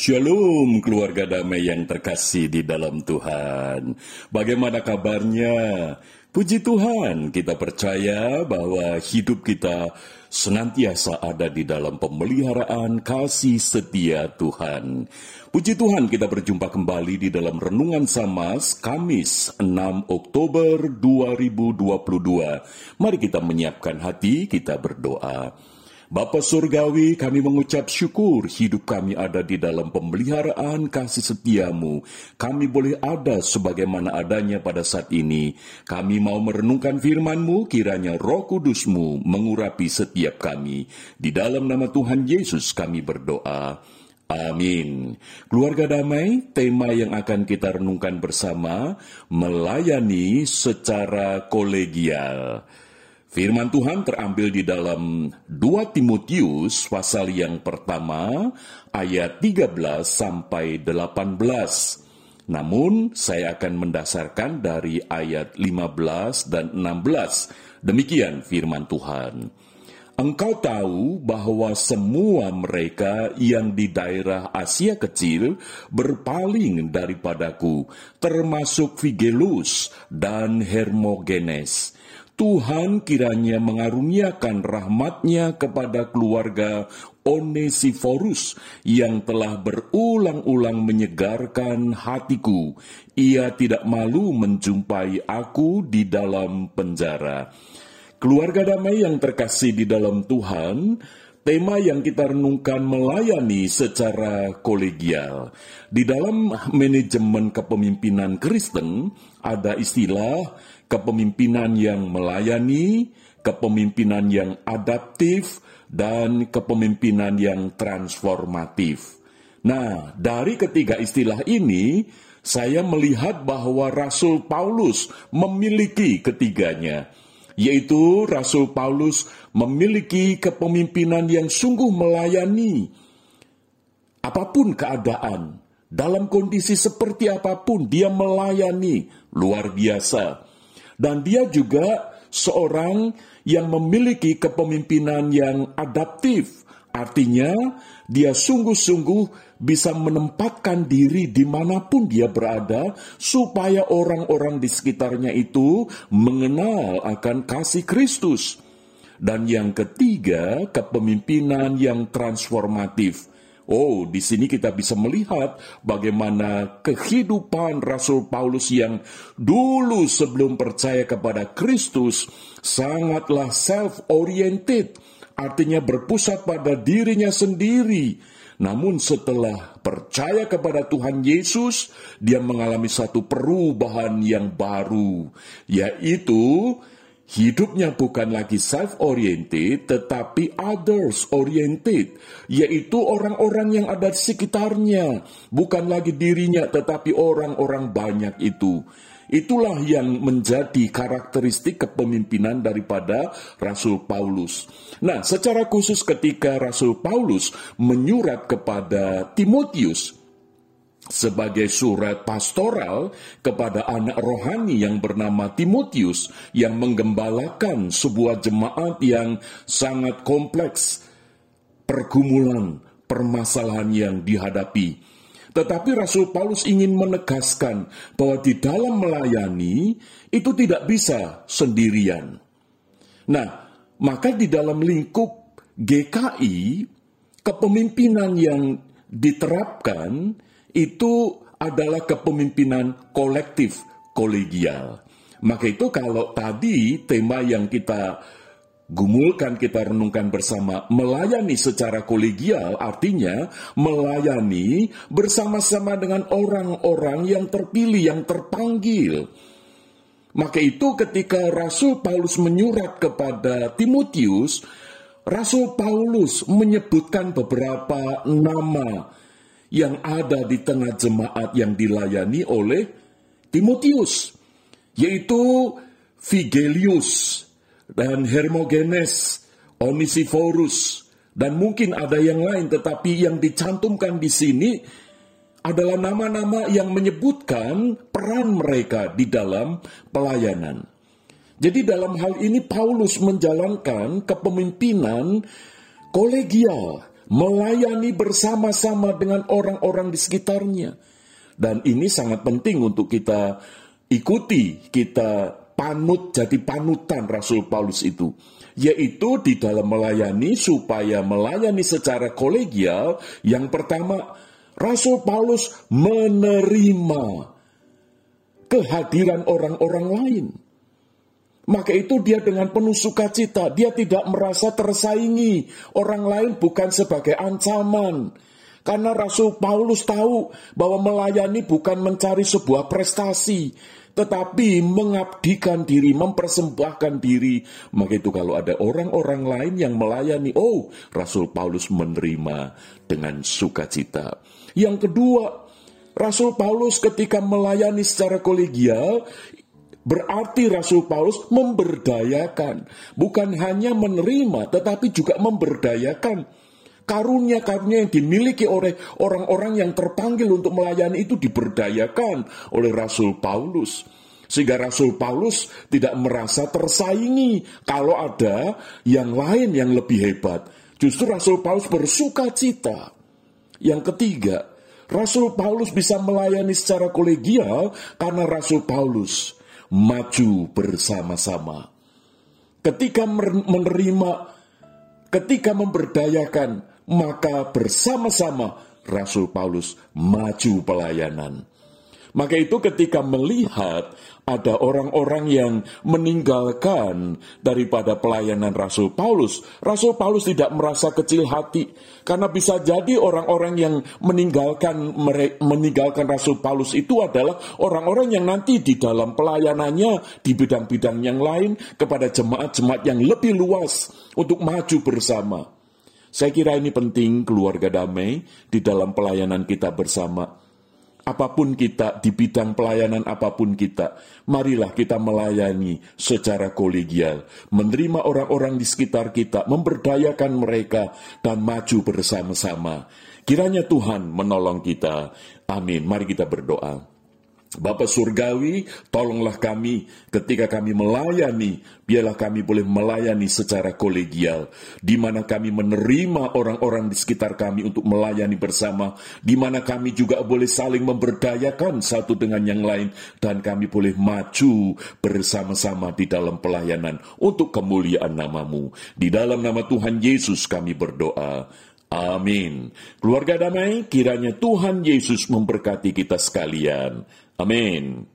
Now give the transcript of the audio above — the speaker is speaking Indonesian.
Shalom keluarga damai yang terkasih di dalam Tuhan. Bagaimana kabarnya? Puji Tuhan, kita percaya bahwa hidup kita senantiasa ada di dalam pemeliharaan kasih setia Tuhan. Puji Tuhan, kita berjumpa kembali di dalam Renungan Samas, Kamis 6 Oktober 2022. Mari kita menyiapkan hati, kita berdoa. Bapa Surgawi, kami mengucap syukur hidup kami ada di dalam pemeliharaan kasih setiamu. Kami boleh ada sebagaimana adanya pada saat ini. Kami mau merenungkan firmanmu, kiranya roh kudusmu mengurapi setiap kami. Di dalam nama Tuhan Yesus kami berdoa. Amin. Keluarga damai, tema yang akan kita renungkan bersama, melayani secara kolegial. Firman Tuhan terambil di dalam 2 Timotius pasal yang pertama ayat 13 sampai 18. Namun saya akan mendasarkan dari ayat 15 dan 16. Demikian firman Tuhan. Engkau tahu bahwa semua mereka yang di daerah Asia Kecil berpaling daripadaku, termasuk Figelus dan Hermogenes Tuhan kiranya mengaruniakan rahmatnya kepada keluarga Onesiforus yang telah berulang-ulang menyegarkan hatiku. Ia tidak malu menjumpai aku di dalam penjara. Keluarga damai yang terkasih di dalam Tuhan, tema yang kita renungkan melayani secara kolegial. Di dalam manajemen kepemimpinan Kristen ada istilah kepemimpinan yang melayani, kepemimpinan yang adaptif, dan kepemimpinan yang transformatif. Nah, dari ketiga istilah ini, saya melihat bahwa Rasul Paulus memiliki ketiganya, yaitu Rasul Paulus memiliki kepemimpinan yang sungguh melayani. Apa pun keadaan, dalam kondisi seperti apa pun, dia melayani luar biasa dan dia juga seorang yang memiliki kepemimpinan yang adaptif. Artinya, dia sungguh-sungguh bisa menempatkan diri di mana pun dia berada, supaya orang-orang di sekitarnya itu mengenal akan kasih Kristus. Dan yang ketiga, kepemimpinan yang transformatif. Oh, di sini kita bisa melihat bagaimana kehidupan Rasul Paulus yang dulu sebelum percaya kepada Kristus sangatlah self-oriented, artinya berpusat pada dirinya sendiri. Namun setelah percaya kepada Tuhan Yesus, dia mengalami satu perubahan yang baru, yaitu Hidupnya bukan lagi self-oriented, tetapi others-oriented, yaitu orang-orang yang ada di sekitarnya, bukan lagi dirinya, tetapi orang-orang banyak itu. Itulah yang menjadi karakteristik kepemimpinan daripada Rasul Paulus. Nah, secara khusus ketika Rasul Paulus menyurat kepada Timotius, sebagai surat pastoral kepada anak rohani yang bernama Timotius yang menggembalakan sebuah jemaat yang sangat kompleks pergumulan permasalahan yang dihadapi. Tetapi Rasul Paulus ingin menegaskan bahwa di dalam melayani itu tidak bisa sendirian. Nah, maka di dalam lingkup GKI kepemimpinan yang diterapkan itu adalah kepemimpinan kolektif kolegial. Maka itu kalau tadi tema yang kita gumulkan, kita renungkan bersama, melayani secara kolegial artinya melayani bersama-sama dengan orang-orang yang terpilih, yang terpanggil. Maka itu ketika Rasul Paulus menyurat kepada Timotius, Rasul Paulus menyebutkan beberapa nama yang ada di tengah jemaat yang dilayani oleh Timotius, yaitu Vigelius dan Hermogenes, Onisiforus, dan mungkin ada yang lain, tetapi yang dicantumkan di sini adalah nama-nama yang menyebutkan peran mereka di dalam pelayanan. Jadi dalam hal ini Paulus menjalankan kepemimpinan kolegial melayani bersama-sama dengan orang-orang di sekitarnya. Dan ini sangat penting untuk kita ikuti, kita panut jadi panutan Rasul Paulus itu yaitu di dalam melayani supaya melayani secara kolegial yang pertama Rasul Paulus menerima kehadiran orang-orang lain maka itu dia dengan penuh sukacita, dia tidak merasa tersaingi. Orang lain bukan sebagai ancaman. Karena Rasul Paulus tahu bahwa melayani bukan mencari sebuah prestasi, tetapi mengabdikan diri, mempersembahkan diri. Maka itu kalau ada orang-orang lain yang melayani, oh Rasul Paulus menerima dengan sukacita. Yang kedua, Rasul Paulus ketika melayani secara kolegial, Berarti Rasul Paulus memberdayakan, bukan hanya menerima, tetapi juga memberdayakan. Karunia-karunia yang dimiliki oleh orang-orang yang terpanggil untuk melayani itu diberdayakan oleh Rasul Paulus. Sehingga Rasul Paulus tidak merasa tersaingi kalau ada yang lain yang lebih hebat. Justru Rasul Paulus bersuka cita. Yang ketiga, Rasul Paulus bisa melayani secara kolegial karena Rasul Paulus maju bersama-sama. Ketika menerima, ketika memberdayakan, maka bersama-sama Rasul Paulus maju pelayanan. Maka itu ketika melihat ada orang-orang yang meninggalkan daripada pelayanan Rasul Paulus, Rasul Paulus tidak merasa kecil hati karena bisa jadi orang-orang yang meninggalkan meninggalkan Rasul Paulus itu adalah orang-orang yang nanti di dalam pelayanannya di bidang-bidang yang lain kepada jemaat-jemaat yang lebih luas untuk maju bersama. Saya kira ini penting keluarga damai di dalam pelayanan kita bersama apa pun kita, di bidang pelayanan apa pun kita, marilah kita melayani secara kolegial, menerima orang-orang di sekitar kita, memberdayakan mereka, dan maju bersama-sama. Kiranya Tuhan menolong kita. Amin. Mari kita berdoa. Bapak Surgawi, tolonglah kami ketika kami melayani, biarlah kami boleh melayani secara kolegial, di mana kami menerima orang-orang di sekitar kami untuk melayani bersama, di mana kami juga boleh saling memberdayakan satu dengan yang lain, dan kami boleh maju bersama-sama di dalam pelayanan untuk kemuliaan namamu. Di dalam nama Tuhan Yesus kami berdoa. Amin. Keluarga damai, kiranya Tuhan Yesus memberkati kita sekalian. Amin.